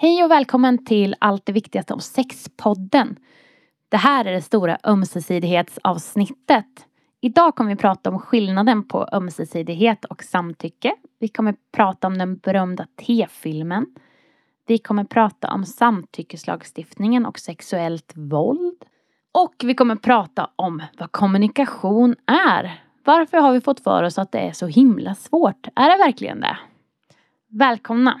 Hej och välkommen till Allt det viktigaste om sexpodden. Det här är det stora ömsesidighetsavsnittet. Idag kommer vi prata om skillnaden på ömsesidighet och samtycke. Vi kommer prata om den berömda T-filmen. Vi kommer prata om samtyckeslagstiftningen och sexuellt våld. Och vi kommer prata om vad kommunikation är. Varför har vi fått för oss att det är så himla svårt? Är det verkligen det? Välkomna!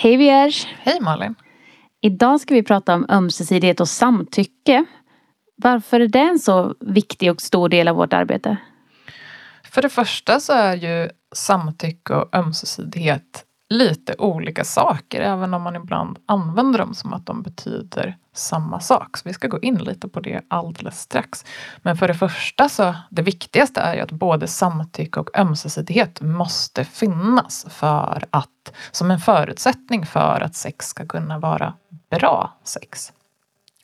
Hej Vierge! Hej Malin! Idag ska vi prata om ömsesidighet och samtycke. Varför är det en så viktig och stor del av vårt arbete? För det första så är ju samtycke och ömsesidighet lite olika saker, även om man ibland använder dem som att de betyder samma sak. Så vi ska gå in lite på det alldeles strax. Men för det första så, det viktigaste är ju att både samtycke och ömsesidighet måste finnas för att, som en förutsättning för att sex ska kunna vara bra sex.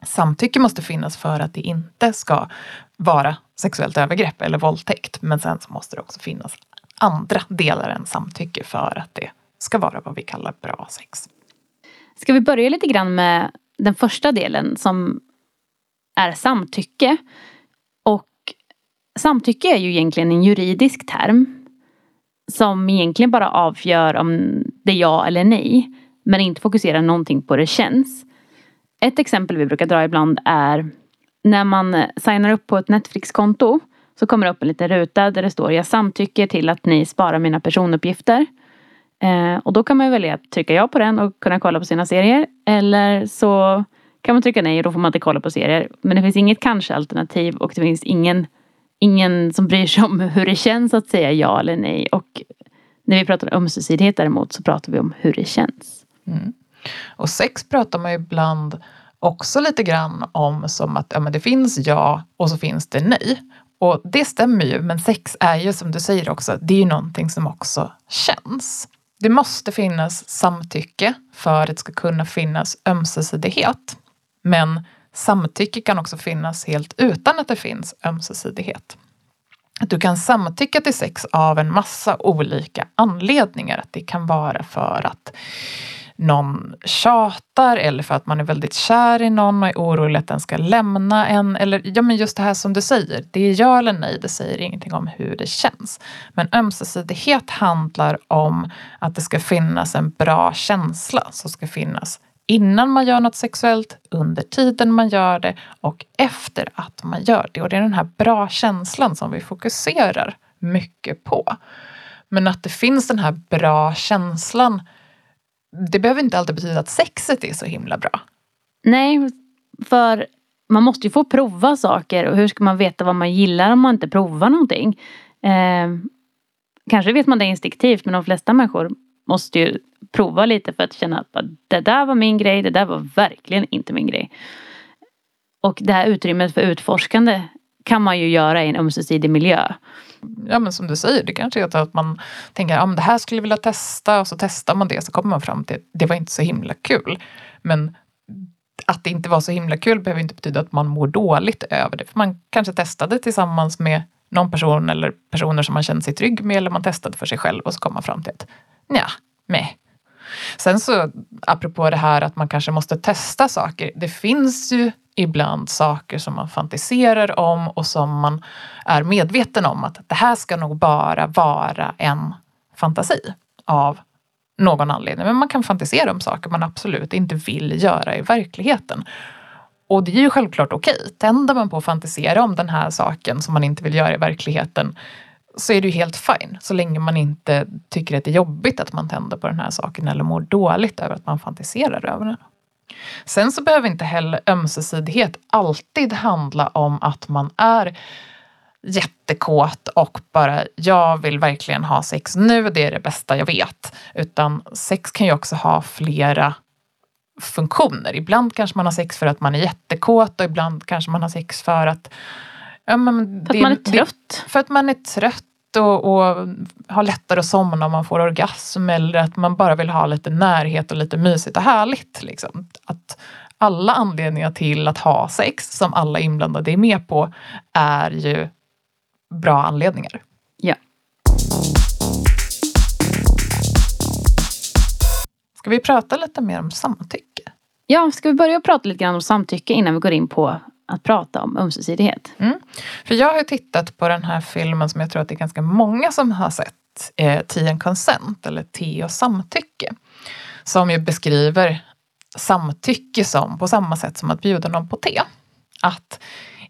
Samtycke måste finnas för att det inte ska vara sexuellt övergrepp eller våldtäkt. Men sen så måste det också finnas andra delar än samtycke för att det ska vara vad vi kallar bra sex. Ska vi börja lite grann med den första delen som är samtycke. Och samtycke är ju egentligen en juridisk term. Som egentligen bara avgör om det är ja eller nej. Men inte fokuserar någonting på hur det känns. Ett exempel vi brukar dra ibland är när man signar upp på ett Netflix-konto så kommer det upp en liten ruta där det står jag samtycker till att ni sparar mina personuppgifter. Eh, och då kan man välja att trycka ja på den och kunna kolla på sina serier. Eller så kan man trycka nej och då får man inte kolla på serier. Men det finns inget kanske-alternativ och det finns ingen, ingen som bryr sig om hur det känns att säga ja eller nej. Och när vi pratar om ömsesidighet däremot så pratar vi om hur det känns. Mm. Och sex pratar man ju ibland också lite grann om som att ja, men det finns ja och så finns det nej. Och det stämmer ju, men sex är ju som du säger också, det är ju någonting som också känns. Det måste finnas samtycke för att det ska kunna finnas ömsesidighet. Men samtycke kan också finnas helt utan att det finns ömsesidighet. Att du kan samtycka till sex av en massa olika anledningar. Att det kan vara för att någon tjatar eller för att man är väldigt kär i någon och är orolig att den ska lämna en. Eller ja, men just det här som du säger, det är ja eller nej, det säger ingenting om hur det känns. Men ömsesidighet handlar om att det ska finnas en bra känsla som ska finnas innan man gör något sexuellt, under tiden man gör det och efter att man gör det. Och det är den här bra känslan som vi fokuserar mycket på. Men att det finns den här bra känslan det behöver inte alltid betyda att sexet är så himla bra. Nej, för man måste ju få prova saker och hur ska man veta vad man gillar om man inte provar någonting? Eh, kanske vet man det instinktivt men de flesta människor måste ju prova lite för att känna att det där var min grej, det där var verkligen inte min grej. Och det här utrymmet för utforskande kan man ju göra i en ömsesidig miljö. Ja men som du säger, det kanske är att man tänker att ah, det här skulle jag vilja testa och så testar man det så kommer man fram till att det var inte så himla kul. Men att det inte var så himla kul behöver inte betyda att man mår dåligt över det. För man kanske testade tillsammans med någon person eller personer som man känner sig trygg med eller man testade för sig själv och så kom man fram till att nja, meh. Sen så apropå det här att man kanske måste testa saker. Det finns ju ibland saker som man fantiserar om och som man är medveten om att det här ska nog bara vara en fantasi av någon anledning. Men man kan fantisera om saker man absolut inte vill göra i verkligheten. Och det är ju självklart okej. Tänder man på att fantisera om den här saken som man inte vill göra i verkligheten så är det ju helt fine. Så länge man inte tycker att det är jobbigt att man tänder på den här saken eller mår dåligt över att man fantiserar över den. Sen så behöver inte heller ömsesidighet alltid handla om att man är jättekåt och bara jag vill verkligen ha sex nu, det är det bästa jag vet. Utan sex kan ju också ha flera funktioner. Ibland kanske man har sex för att man är jättekåt och ibland kanske man har sex för att Ja, men för det, att man är trött. Det, för att man är trött att, att ha lättare att somna om man får orgasm eller att man bara vill ha lite närhet och lite mysigt och härligt. Liksom. Att alla anledningar till att ha sex som alla inblandade är med på är ju bra anledningar. Ja. Ska vi prata lite mer om samtycke? Ja, ska vi börja prata lite grann om samtycke innan vi går in på att prata om ömsesidighet? Mm. För jag har tittat på den här filmen som jag tror att det är ganska många som har sett, eh, Tea and Consent eller Te och samtycke. Som ju beskriver samtycke som på samma sätt som att bjuda någon på te. Att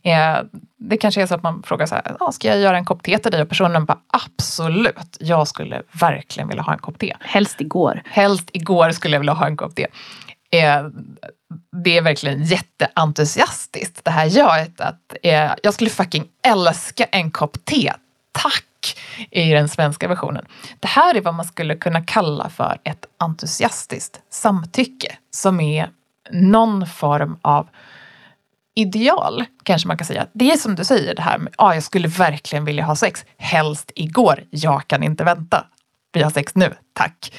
eh, det kanske är så att man frågar så här, ah, ska jag göra en kopp te till dig? Och personen bara absolut, jag skulle verkligen vilja ha en kopp te. Helst igår. Helst igår skulle jag vilja ha en kopp te. Eh, det är verkligen jätteentusiastiskt det här jaet. Att, eh, jag skulle fucking älska en kopp te. Tack! i den svenska versionen. Det här är vad man skulle kunna kalla för ett entusiastiskt samtycke som är någon form av ideal, kanske man kan säga. Det är som du säger det här med, ja, ah, jag skulle verkligen vilja ha sex, helst igår, jag kan inte vänta. Vi har sex nu, tack.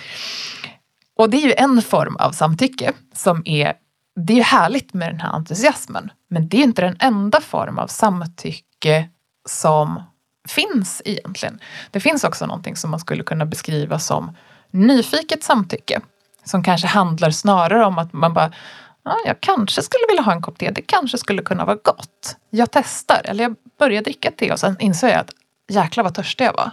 Och det är ju en form av samtycke som är, det är härligt med den här entusiasmen, men det är inte den enda form av samtycke som finns egentligen. Det finns också någonting som man skulle kunna beskriva som nyfiket samtycke. Som kanske handlar snarare om att man bara Ja, jag kanske skulle vilja ha en kopp te. Det kanske skulle kunna vara gott. Jag testar. Eller jag börjar dricka te och sen inser jag att jäklar vad törstig jag var.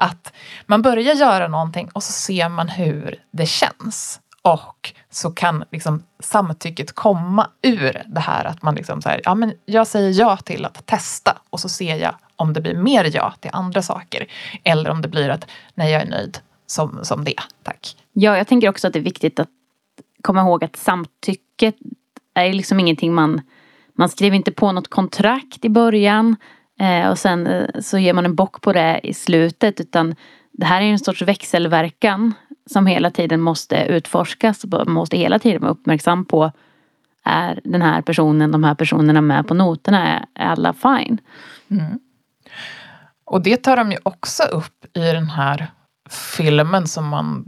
Att man börjar göra någonting och så ser man hur det känns. Och så kan liksom samtycket komma ur det här att man liksom så här, ja men jag säger ja till att testa och så ser jag om det blir mer ja till andra saker. Eller om det blir att nej jag är nöjd som, som det, tack. Ja, jag tänker också att det är viktigt att komma ihåg att samtycket är liksom ingenting man man skriver inte på något kontrakt i början Eh, och sen eh, så ger man en bock på det i slutet utan det här är en sorts växelverkan som hela tiden måste utforskas. Man måste hela tiden vara uppmärksam på är den här personen, de här personerna med på noterna? Är alla fine? Mm. Och det tar de ju också upp i den här filmen som man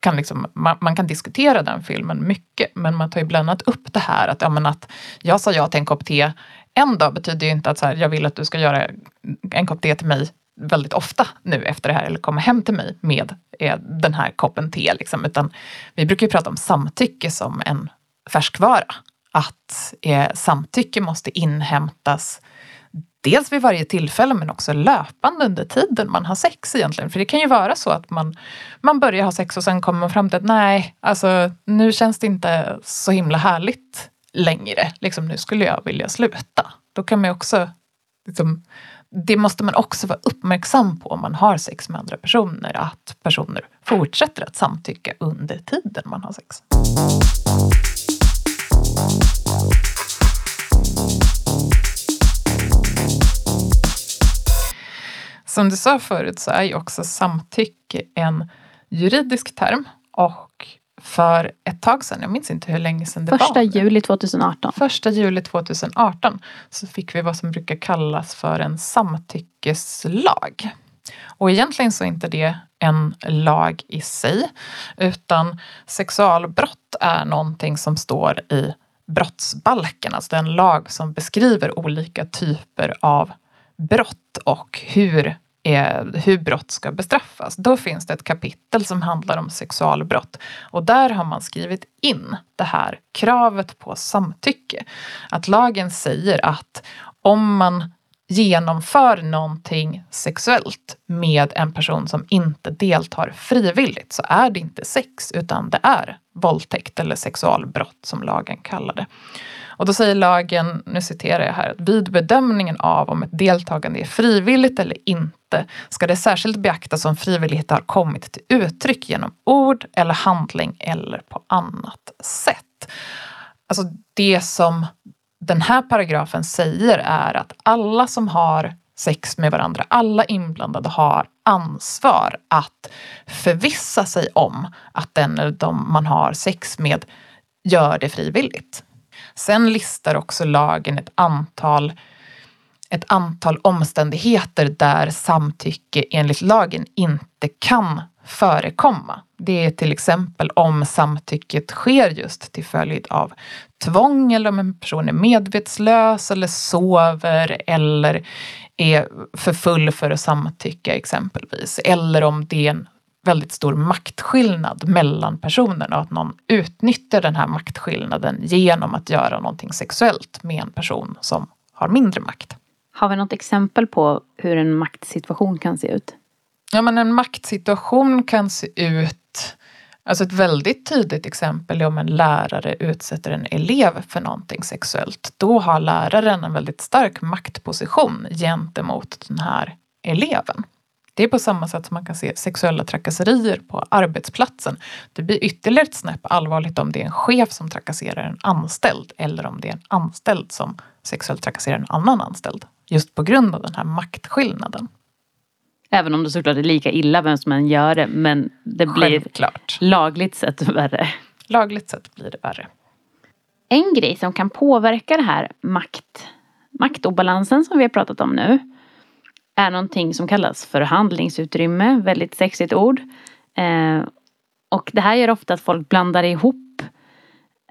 kan, liksom, man, man, kan diskutera den filmen mycket, men man tar ju bland annat upp det här att, ja, men att jag sa ja till en kopp te en dag betyder ju inte att så här, jag vill att du ska göra en kopp te till mig väldigt ofta nu efter det här eller komma hem till mig med eh, den här koppen te. Liksom. Utan vi brukar ju prata om samtycke som en färskvara. Att eh, samtycke måste inhämtas dels vid varje tillfälle men också löpande under tiden man har sex egentligen. För det kan ju vara så att man, man börjar ha sex och sen kommer man fram till att nej, alltså nu känns det inte så himla härligt längre. Liksom, nu skulle jag vilja sluta. Då kan man ju också liksom, det måste man också vara uppmärksam på om man har sex med andra personer. Att personer fortsätter att samtycka under tiden man har sex. Som du sa förut så är ju också samtycke en juridisk term och för ett tag sedan, jag minns inte hur länge sedan det Första var. Första juli 2018. Första juli 2018 så fick vi vad som brukar kallas för en samtyckeslag. Och egentligen så är inte det en lag i sig, utan sexualbrott är någonting som står i brottsbalken, alltså den lag som beskriver olika typer av brott och hur hur brott ska bestraffas. Då finns det ett kapitel som handlar om sexualbrott och där har man skrivit in det här kravet på samtycke. Att lagen säger att om man genomför någonting sexuellt med en person som inte deltar frivilligt så är det inte sex utan det är våldtäkt eller sexualbrott som lagen kallar det. Och då säger lagen, nu citerar jag här, att vid bedömningen av om ett deltagande är frivilligt eller inte ska det särskilt beaktas om frivillighet har kommit till uttryck genom ord eller handling eller på annat sätt. Alltså det som den här paragrafen säger är att alla som har sex med varandra, alla inblandade har ansvar att förvissa sig om att den eller de man har sex med gör det frivilligt. Sen listar också lagen ett antal ett antal omständigheter där samtycke enligt lagen inte kan förekomma. Det är till exempel om samtycket sker just till följd av tvång eller om en person är medvetslös eller sover eller är för full för att samtycka exempelvis. Eller om det är en väldigt stor maktskillnad mellan personerna och att någon utnyttjar den här maktskillnaden genom att göra någonting sexuellt med en person som har mindre makt. Har vi något exempel på hur en maktsituation kan se ut? Ja, men en maktsituation kan se ut Alltså ett väldigt tydligt exempel är om en lärare utsätter en elev för någonting sexuellt. Då har läraren en väldigt stark maktposition gentemot den här eleven. Det är på samma sätt som man kan se sexuella trakasserier på arbetsplatsen. Det blir ytterligare ett snäpp allvarligt om det är en chef som trakasserar en anställd eller om det är en anställd som sexuellt trakasserar en annan anställd. Just på grund av den här maktskillnaden. Även om det såklart är lika illa vem som än gör det men det blir Självklart. lagligt sett värre. Lagligt sett blir det värre. En grej som kan påverka det här makt, maktobalansen som vi har pratat om nu är någonting som kallas förhandlingsutrymme, väldigt sexigt ord. Eh, och det här gör ofta att folk blandar ihop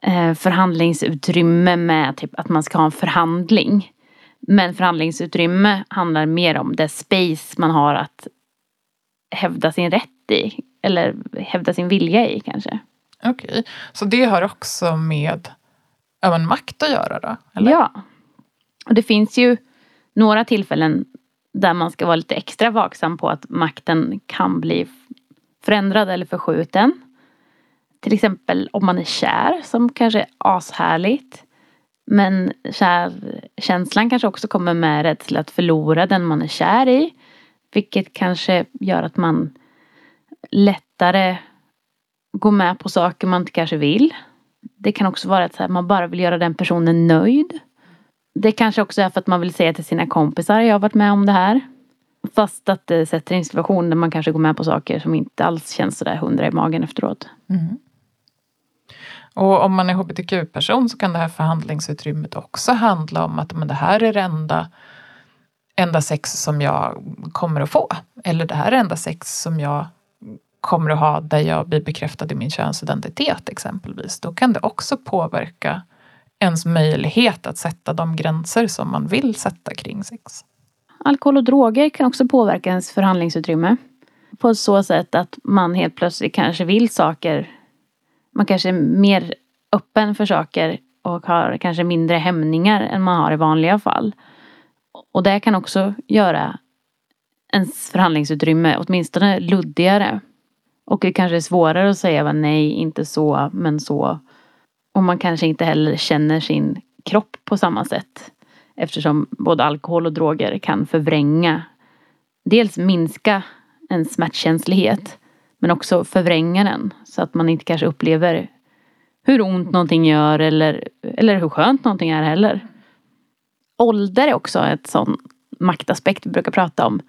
eh, förhandlingsutrymme med typ att man ska ha en förhandling. Men förhandlingsutrymme handlar mer om det space man har att hävda sin rätt i. Eller hävda sin vilja i kanske. Okej, okay. så det har också med även makt att göra då? Eller? Ja. Och det finns ju några tillfällen där man ska vara lite extra vaksam på att makten kan bli förändrad eller förskjuten. Till exempel om man är kär som kanske är ashärligt. Men kärkänslan kanske också kommer med rädsla att förlora den man är kär i. Vilket kanske gör att man lättare går med på saker man inte kanske vill. Det kan också vara att man bara vill göra den personen nöjd. Det kanske också är för att man vill säga till sina kompisar, jag har varit med om det här. Fast att det sätter en situation där man kanske går med på saker som inte alls känns sådär hundra i magen efteråt. Mm. Och om man är hbtq-person så kan det här förhandlingsutrymmet också handla om att men det här är det enda, enda sex som jag kommer att få. Eller det här är det enda sex som jag kommer att ha där jag blir bekräftad i min könsidentitet exempelvis. Då kan det också påverka ens möjlighet att sätta de gränser som man vill sätta kring sex. Alkohol och droger kan också påverka ens förhandlingsutrymme. På så sätt att man helt plötsligt kanske vill saker man kanske är mer öppen för saker och har kanske mindre hämningar än man har i vanliga fall. Och det kan också göra ens förhandlingsutrymme åtminstone luddigare. Och det kanske är svårare att säga nej, inte så, men så. Och man kanske inte heller känner sin kropp på samma sätt. Eftersom både alkohol och droger kan förvränga, dels minska en smärtkänslighet men också förvränga den så att man inte kanske upplever hur ont någonting gör eller, eller hur skönt någonting är heller. Ålder är också ett sån maktaspekt vi brukar prata om.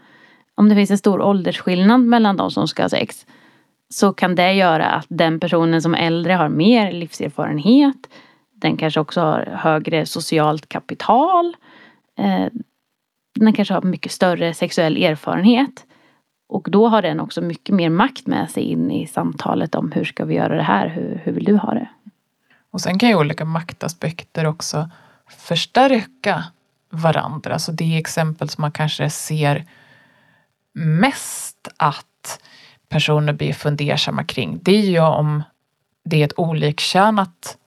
Om det finns en stor åldersskillnad mellan de som ska ha sex så kan det göra att den personen som är äldre har mer livserfarenhet. Den kanske också har högre socialt kapital. Eh, den kanske har mycket större sexuell erfarenhet. Och då har den också mycket mer makt med sig in i samtalet om hur ska vi göra det här? Hur, hur vill du ha det? Och sen kan ju olika maktaspekter också förstärka varandra. Så det exempel som man kanske ser mest att personer blir fundersamma kring, det är ju om det är ett olikkönat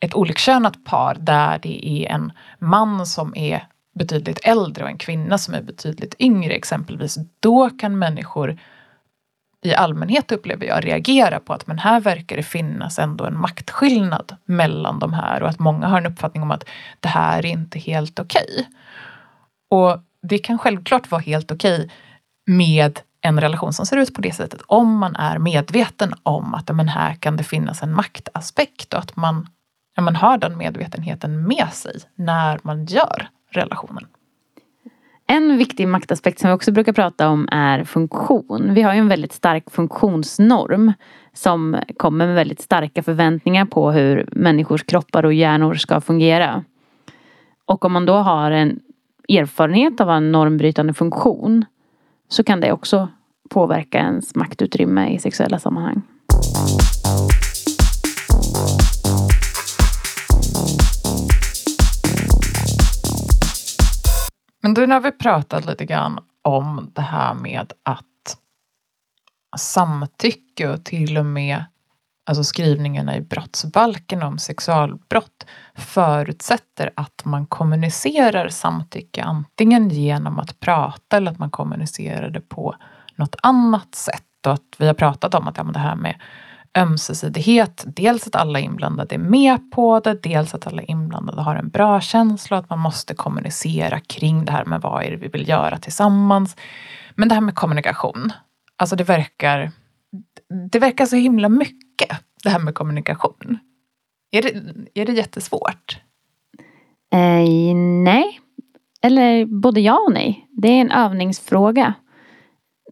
ett olikkönat par där det är en man som är betydligt äldre och en kvinna som är betydligt yngre exempelvis, då kan människor i allmänhet upplever jag reagera på att men här verkar det finnas ändå en maktskillnad mellan de här och att många har en uppfattning om att det här är inte helt okej. Okay. Och det kan självklart vara helt okej okay med en relation som ser ut på det sättet om man är medveten om att men här kan det finnas en maktaspekt och att man, ja, man har den medvetenheten med sig när man gör relationen. En viktig maktaspekt som vi också brukar prata om är funktion. Vi har ju en väldigt stark funktionsnorm som kommer med väldigt starka förväntningar på hur människors kroppar och hjärnor ska fungera. Och om man då har en erfarenhet av en normbrytande funktion så kan det också påverka ens maktutrymme i sexuella sammanhang. Men nu har vi pratat lite grann om det här med att samtycke och till och med alltså skrivningarna i brottsbalken om sexualbrott förutsätter att man kommunicerar samtycke antingen genom att prata eller att man kommunicerar det på något annat sätt. Och att vi har pratat om att ja, det här med ömsesidighet, dels att alla inblandade är med på det, dels att alla inblandade har en bra känsla och att man måste kommunicera kring det här med vad är det vi vill göra tillsammans. Men det här med kommunikation, alltså det verkar, det verkar så himla mycket det här med kommunikation. Är det, är det jättesvårt? Eh, nej. Eller både ja och nej. Det är en övningsfråga.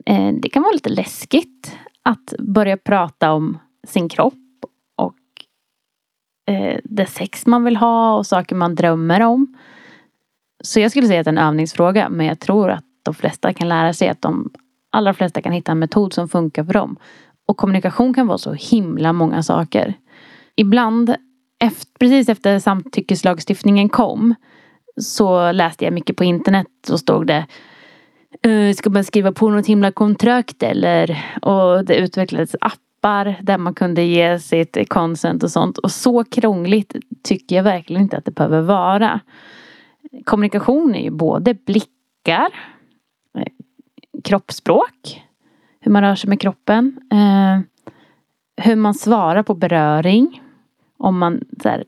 Eh, det kan vara lite läskigt att börja prata om sin kropp och eh, det sex man vill ha och saker man drömmer om. Så jag skulle säga att det är en övningsfråga men jag tror att de flesta kan lära sig att de allra flesta kan hitta en metod som funkar för dem. Och kommunikation kan vara så himla många saker. Ibland, efter, precis efter samtyckeslagstiftningen kom, så läste jag mycket på internet och stod det uh, Ska man skriva på något himla kontrakt eller? Och det utvecklades appar där man kunde ge sitt consent och sånt. Och så krångligt tycker jag verkligen inte att det behöver vara. Kommunikation är ju både blickar, eh, kroppsspråk, hur man rör sig med kroppen. Eh, hur man svarar på beröring. Om man så här,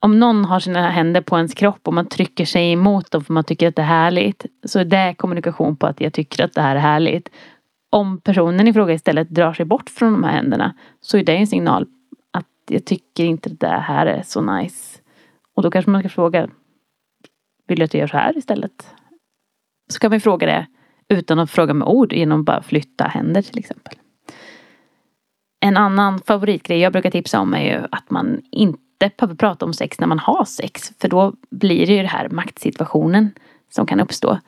om någon har sina händer på ens kropp och man trycker sig emot dem för man tycker att det är härligt. Så är det kommunikation på att jag tycker att det här är härligt. Om personen i fråga istället drar sig bort från de här händerna så är det en signal att jag tycker inte det här är så nice. Och då kanske man ska fråga Vill du att jag gör så här istället? Så kan man fråga det utan att fråga med ord genom att bara flytta händer till exempel. En annan favoritgrej jag brukar tipsa om är ju att man inte behöver prata om sex när man har sex. För då blir det ju den här maktsituationen som kan uppstå.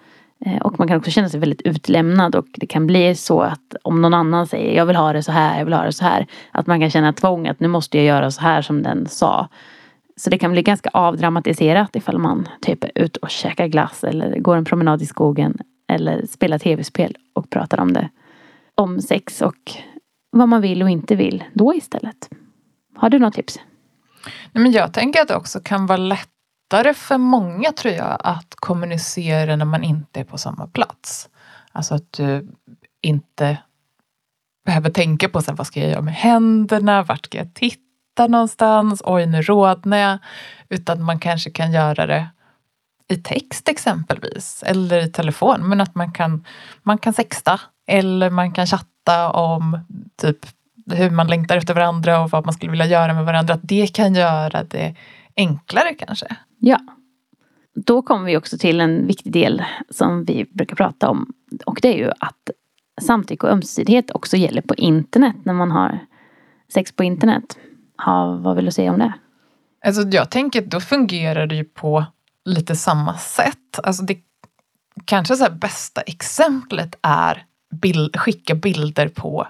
Eh, och man kan också känna sig väldigt utlämnad och det kan bli så att om någon annan säger jag vill ha det så här, jag vill ha det så här. Att man kan känna tvång att nu måste jag göra så här som den sa. Så det kan bli ganska avdramatiserat ifall man typ är ute och käkar glass eller går en promenad i skogen eller spelar tv-spel och pratar om det. Om sex och vad man vill och inte vill då istället. Har du något tips? Nej, men jag tänker att det också kan vara lättare för många tror jag att kommunicera när man inte är på samma plats. Alltså att du inte behöver tänka på sen, vad ska jag göra med händerna, vart ska jag titta någonstans, oj nu rodnar jag. Utan man kanske kan göra det i text exempelvis eller i telefon. Men att man kan, man kan sexta eller man kan chatta om typ hur man längtar efter varandra och vad man skulle vilja göra med varandra. Att det kan göra det enklare kanske. Ja. Då kommer vi också till en viktig del som vi brukar prata om. Och det är ju att samtycke och ömsesidighet också gäller på internet när man har sex på internet. Ha, vad vill du säga om det? Alltså jag tänker att då fungerar det ju på lite samma sätt. Alltså det kanske så bästa exemplet är bild, skicka bilder på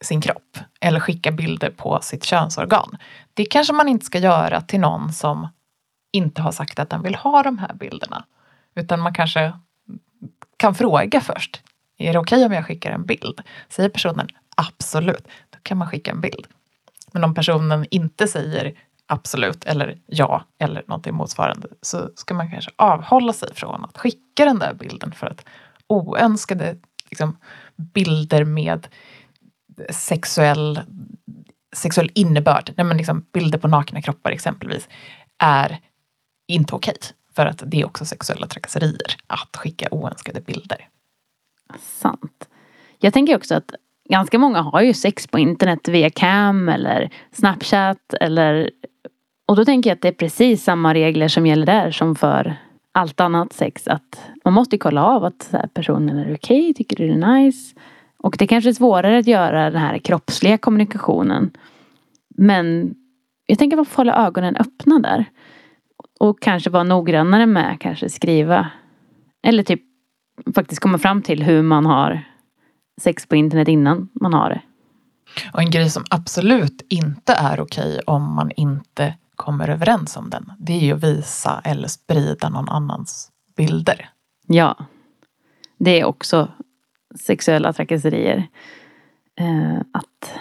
sin kropp eller skicka bilder på sitt könsorgan. Det kanske man inte ska göra till någon som inte har sagt att den vill ha de här bilderna. Utan man kanske kan fråga först. Är det okej okay om jag skickar en bild? Säger personen absolut, då kan man skicka en bild. Men om personen inte säger absolut eller ja eller någonting motsvarande så ska man kanske avhålla sig från att skicka den där bilden för att oönskade liksom, bilder med sexuell, sexuell innebörd, nej men liksom bilder på nakna kroppar exempelvis, är inte okej. För att det är också sexuella trakasserier att skicka oönskade bilder. Sant. Jag tänker också att ganska många har ju sex på internet via cam eller snapchat eller och då tänker jag att det är precis samma regler som gäller där som för allt annat sex. Att man måste kolla av att personen är okej, okay, tycker du det är nice. Och det kanske är svårare att göra den här kroppsliga kommunikationen. Men jag tänker att hålla ögonen öppna där. Och kanske vara noggrannare med kanske skriva Eller typ faktiskt komma fram till hur man har sex på internet innan man har det. Och en grej som absolut inte är okej om man inte kommer överens om den. Det är ju att visa eller sprida någon annans bilder. Ja. Det är också sexuella trakasserier. Eh, att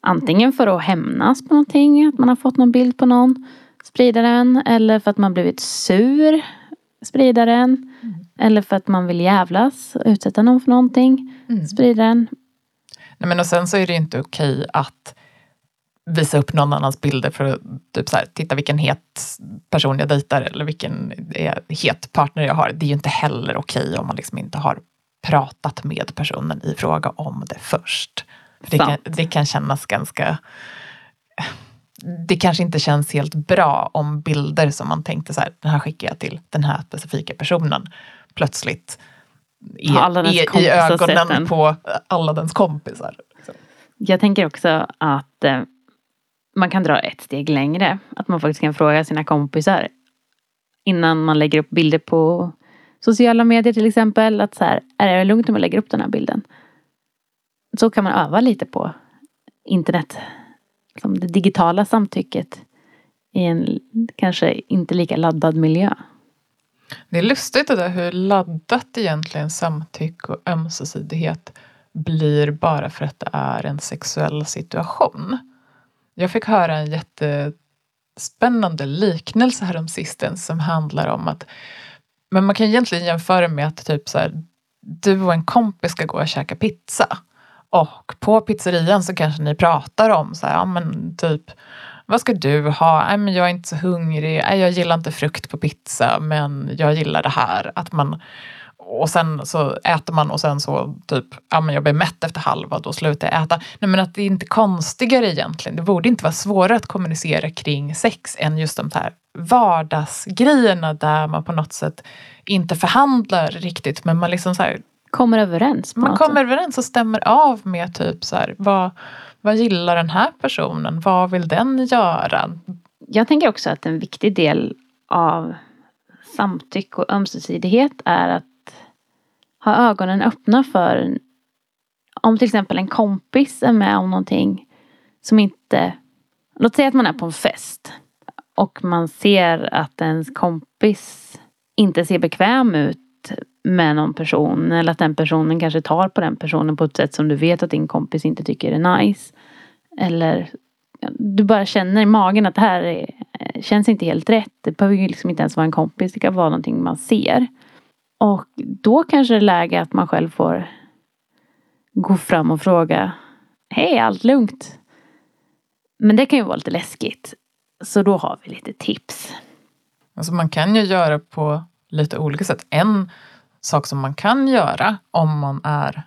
antingen för att hämnas på någonting, att man har fått någon bild på någon, sprida den. Eller för att man blivit sur, sprida den. Mm. Eller för att man vill jävlas, utsätta någon för någonting, mm. sprida den. Nej, men och sen så är det inte okej att visa upp någon annans bilder för att typ så här, titta vilken het person jag dejtar eller vilken het partner jag har. Det är ju inte heller okej om man liksom inte har pratat med personen i fråga om det först. För det, kan, det kan kännas ganska... Det kanske inte känns helt bra om bilder som man tänkte så här, den här skickar jag till den här specifika personen plötsligt är, är i ögonen på alla dens kompisar. Jag tänker också att eh, man kan dra ett steg längre. Att man faktiskt kan fråga sina kompisar innan man lägger upp bilder på sociala medier till exempel. Att så här, är det lugnt om jag lägger upp den här bilden? Så kan man öva lite på internet. Som det digitala samtycket i en kanske inte lika laddad miljö. Det är lustigt det där hur laddat egentligen samtycke och ömsesidighet blir bara för att det är en sexuell situation. Jag fick höra en jättespännande liknelse häromsistens som handlar om att men man kan egentligen jämföra med att typ så här, du och en kompis ska gå och käka pizza. Och på pizzerian så kanske ni pratar om så här, ja men typ vad ska du ha? Nej, men jag är inte så hungrig. Nej, jag gillar inte frukt på pizza, men jag gillar det här. Att man, och sen så äter man och sen så typ, ja men jag blir mätt efter halva, då slutar jag äta. Nej men att det är inte konstigare egentligen. Det borde inte vara svårare att kommunicera kring sex än just de här vardagsgrejerna där man på något sätt inte förhandlar riktigt men man liksom så här, Kommer överens? man kommer sätt. överens och stämmer av med typ så här, vad, vad gillar den här personen? Vad vill den göra? Jag tänker också att en viktig del av samtycke och ömsesidighet är att ha ögonen öppna för om till exempel en kompis är med om någonting som inte Låt säga att man är på en fest och man ser att ens kompis inte ser bekväm ut med någon person eller att den personen kanske tar på den personen på ett sätt som du vet att din kompis inte tycker är nice. Eller du bara känner i magen att det här är, känns inte helt rätt. Det behöver ju liksom inte ens vara en kompis. Det kan vara någonting man ser. Och då kanske det är läge att man själv får gå fram och fråga Hej, allt lugnt? Men det kan ju vara lite läskigt. Så då har vi lite tips. Alltså man kan ju göra på lite olika sätt. En sak som man kan göra om man är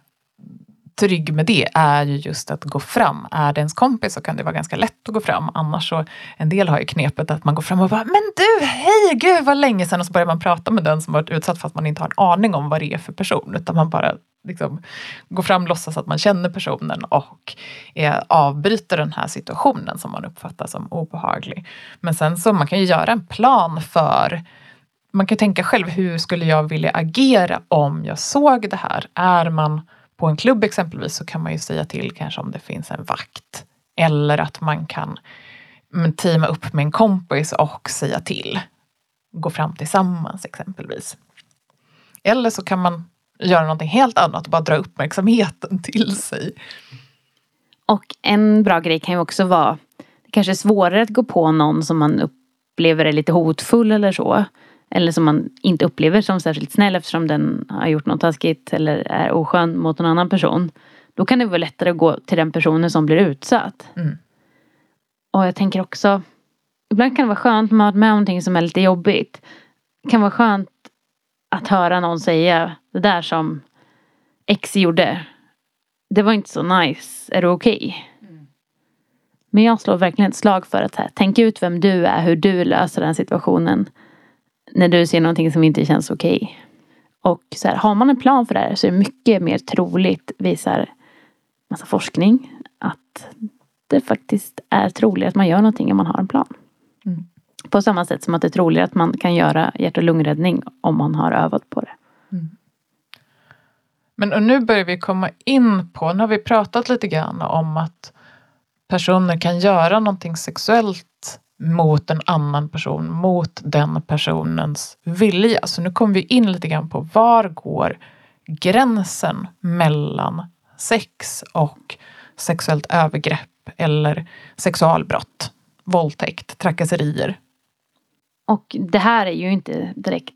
trygg med det är ju just att gå fram. Är det ens kompis så kan det vara ganska lätt att gå fram. Annars så, en del har ju knepet att man går fram och bara Men du, hej, gud vad länge sedan. Och så börjar man prata med den som varit utsatt fast man inte har en aning om vad det är för person. Utan man bara liksom går fram, låtsas att man känner personen och är, avbryter den här situationen som man uppfattar som obehaglig. Men sen så man kan ju göra en plan för man kan tänka själv, hur skulle jag vilja agera om jag såg det här? Är man på en klubb exempelvis så kan man ju säga till kanske om det finns en vakt. Eller att man kan mm, teama upp med en kompis och säga till. Gå fram tillsammans exempelvis. Eller så kan man göra någonting helt annat och bara dra uppmärksamheten till sig. Och en bra grej kan ju också vara, det kanske är svårare att gå på någon som man upplever är lite hotfull eller så. Eller som man inte upplever som särskilt snäll eftersom den har gjort något taskigt eller är oskön mot en annan person. Då kan det vara lättare att gå till den personen som blir utsatt. Mm. Och jag tänker också, ibland kan det vara skönt med att med någonting som är lite jobbigt. Det kan vara skönt att höra någon säga det där som X gjorde. Det var inte så nice, är du okej? Okay? Mm. Men jag slår verkligen ett slag för att här, tänk ut vem du är, hur du löser den situationen när du ser någonting som inte känns okej. Okay. Och så här, har man en plan för det här så är det mycket mer troligt, visar massa forskning, att det faktiskt är troligt att man gör någonting om man har en plan. Mm. På samma sätt som att det är troligt att man kan göra hjärt och lungräddning om man har övat på det. Mm. Men och nu börjar vi komma in på, nu har vi pratat lite grann om att personer kan göra någonting sexuellt mot en annan person, mot den personens vilja. Så nu kommer vi in lite grann på var går gränsen mellan sex och sexuellt övergrepp eller sexualbrott, våldtäkt, trakasserier. Och det här är ju inte direkt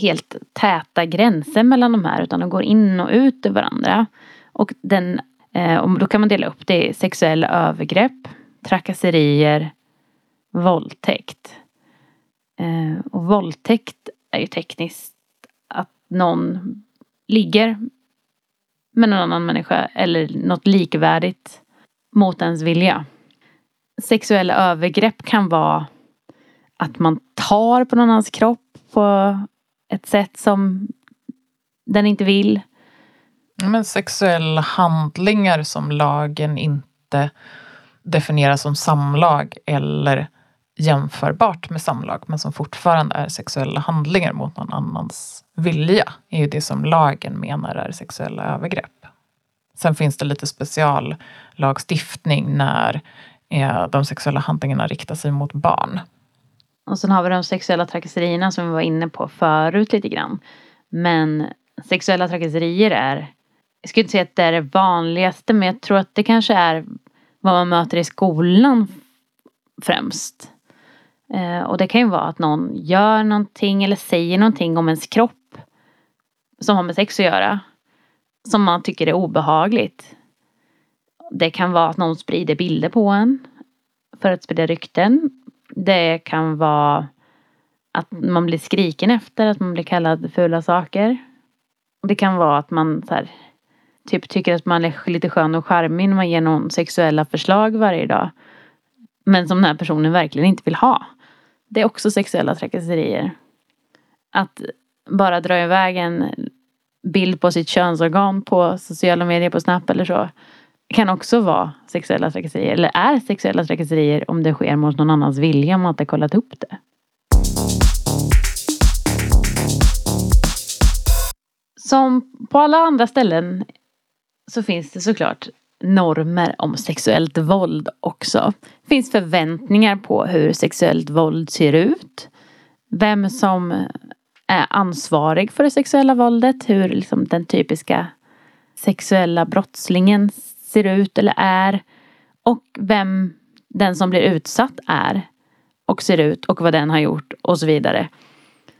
helt täta gränser mellan de här utan de går in och ut ur varandra. Och den, eh, och då kan man dela upp det i sexuella övergrepp, trakasserier, våldtäkt. Eh, och våldtäkt är ju tekniskt att någon ligger med någon annan människa eller något likvärdigt mot ens vilja. Sexuella övergrepp kan vara att man tar på någon annans kropp på ett sätt som den inte vill. Men sexuella handlingar som lagen inte definierar som samlag eller jämförbart med samlag men som fortfarande är sexuella handlingar mot någon annans vilja är ju det som lagen menar är sexuella övergrepp. Sen finns det lite speciallagstiftning när eh, de sexuella handlingarna riktar sig mot barn. Och sen har vi de sexuella trakasserierna som vi var inne på förut lite grann. Men sexuella trakasserier är, jag skulle inte säga att det är det vanligaste men jag tror att det kanske är vad man möter i skolan främst. Eh, och det kan ju vara att någon gör någonting eller säger någonting om ens kropp som har med sex att göra. Som man tycker är obehagligt. Det kan vara att någon sprider bilder på en för att sprida rykten. Det kan vara att man blir skriken efter, att man blir kallad fula saker. Det kan vara att man så här, typ tycker att man är lite skön och charmig när man ger någon sexuella förslag varje dag. Men som den här personen verkligen inte vill ha. Det är också sexuella trakasserier. Att bara dra iväg en bild på sitt könsorgan på sociala medier, på Snap eller så. Kan också vara sexuella trakasserier. Eller är sexuella trakasserier om det sker mot någon annans vilja om man inte kollat upp det. Som på alla andra ställen så finns det såklart normer om sexuellt våld också. Det finns förväntningar på hur sexuellt våld ser ut. Vem som är ansvarig för det sexuella våldet. Hur liksom den typiska sexuella brottslingen ser ut eller är. Och vem den som blir utsatt är. Och ser ut och vad den har gjort och så vidare.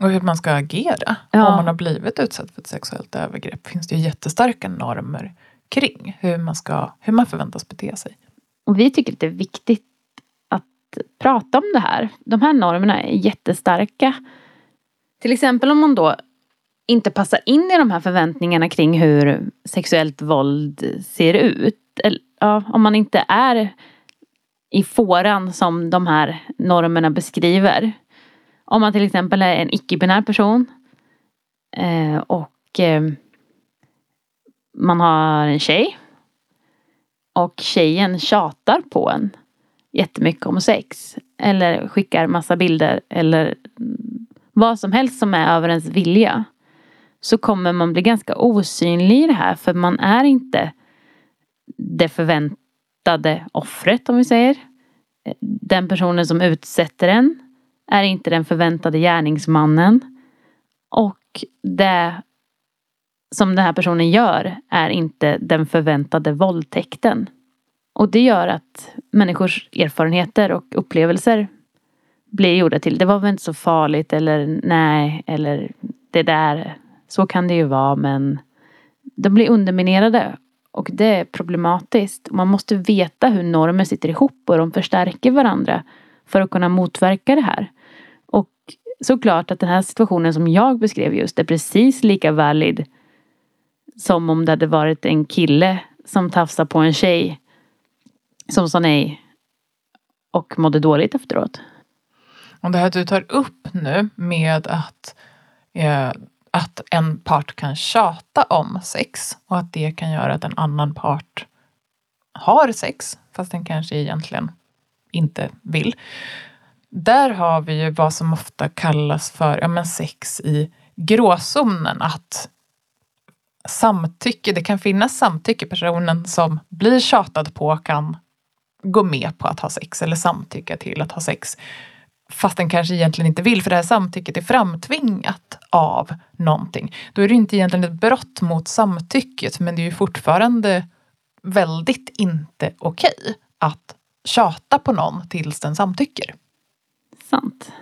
Och hur man ska agera ja. om man har blivit utsatt för ett sexuellt övergrepp. finns det ju jättestarka normer kring hur man, ska, hur man förväntas bete sig. Och vi tycker att det är viktigt att prata om det här. De här normerna är jättestarka. Till exempel om man då inte passar in i de här förväntningarna kring hur sexuellt våld ser ut. Eller, ja, om man inte är i fåran som de här normerna beskriver. Om man till exempel är en icke-binär person eh, och eh, man har en tjej. Och tjejen tjatar på en jättemycket om sex. Eller skickar massa bilder eller vad som helst som är över ens vilja. Så kommer man bli ganska osynlig i det här för man är inte det förväntade offret om vi säger. Den personen som utsätter en är inte den förväntade gärningsmannen. Och det som den här personen gör är inte den förväntade våldtäkten. Och det gör att människors erfarenheter och upplevelser blir gjorda till det var väl inte så farligt eller nej eller det där. Så kan det ju vara men de blir underminerade och det är problematiskt. Man måste veta hur normer sitter ihop och de förstärker varandra för att kunna motverka det här. Och såklart att den här situationen som jag beskrev just är precis lika valid som om det hade varit en kille som tafsade på en tjej som sa nej och mådde dåligt efteråt. Och det här du tar upp nu med att, eh, att en part kan tjata om sex och att det kan göra att en annan part har sex fast den kanske egentligen inte vill. Där har vi ju vad som ofta kallas för ja, men sex i gråzonen att samtycke, det kan finnas samtycke. Personen som blir tjatad på kan gå med på att ha sex eller samtycka till att ha sex. Fast den kanske egentligen inte vill för det här samtycket är framtvingat av någonting. Då är det inte egentligen ett brott mot samtycket men det är ju fortfarande väldigt inte okej okay att tjata på någon tills den samtycker. Sant.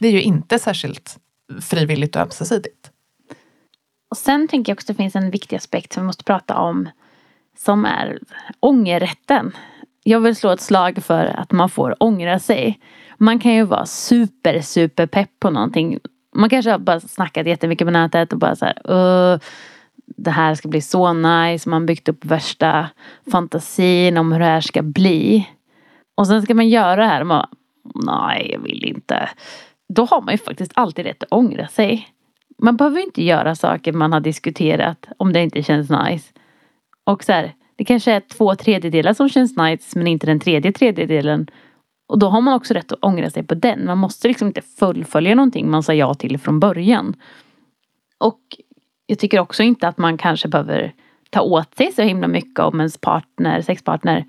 Det är ju inte särskilt frivilligt och ömsesidigt. Och sen tänker jag också att det finns en viktig aspekt som vi måste prata om som är ångerrätten. Jag vill slå ett slag för att man får ångra sig. Man kan ju vara super, super pepp på någonting. Man kanske har bara snackat jättemycket på nätet och bara så här, uh, det här ska bli så nice. Man har byggt upp värsta fantasin om hur det här ska bli. Och sen ska man göra det här och man, nej jag vill inte. Då har man ju faktiskt alltid rätt att ångra sig. Man behöver inte göra saker man har diskuterat om det inte känns nice. Och så här, det kanske är två tredjedelar som känns nice men inte den tredje tredjedelen. Och då har man också rätt att ångra sig på den. Man måste liksom inte fullfölja någonting man sa ja till från början. Och jag tycker också inte att man kanske behöver ta åt sig så himla mycket om ens partner, sexpartner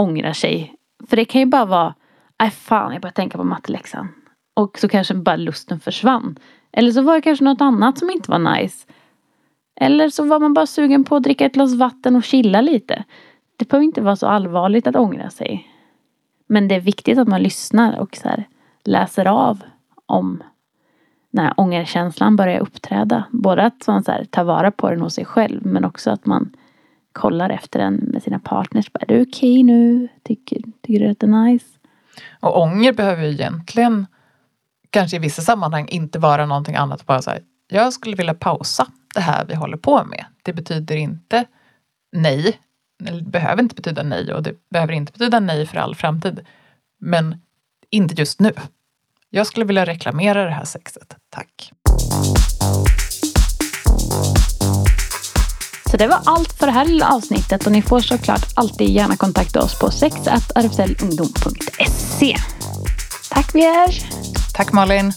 ångrar sig. För det kan ju bara vara, nej fan jag börjar tänka på matteläxan. Och så kanske bara lusten försvann. Eller så var det kanske något annat som inte var nice. Eller så var man bara sugen på att dricka ett glas vatten och chilla lite. Det behöver inte vara så allvarligt att ångra sig. Men det är viktigt att man lyssnar och så läser av om när ångerkänslan börjar uppträda. Både att man så här, tar vara på den hos sig själv men också att man kollar efter den med sina partners. Är du okej okay nu? Tycker, tycker du att det är nice? Och ånger behöver ju egentligen kanske i vissa sammanhang inte vara någonting annat. Bara så här, jag skulle vilja pausa det här vi håller på med. Det betyder inte nej. Det behöver inte betyda nej och det behöver inte betyda nej för all framtid. Men inte just nu. Jag skulle vilja reklamera det här sexet. Tack. Så det var allt för det här lilla avsnittet och ni får såklart alltid gärna kontakta oss på sexrfslungdom.se. Tack Vierge! Tack Malin!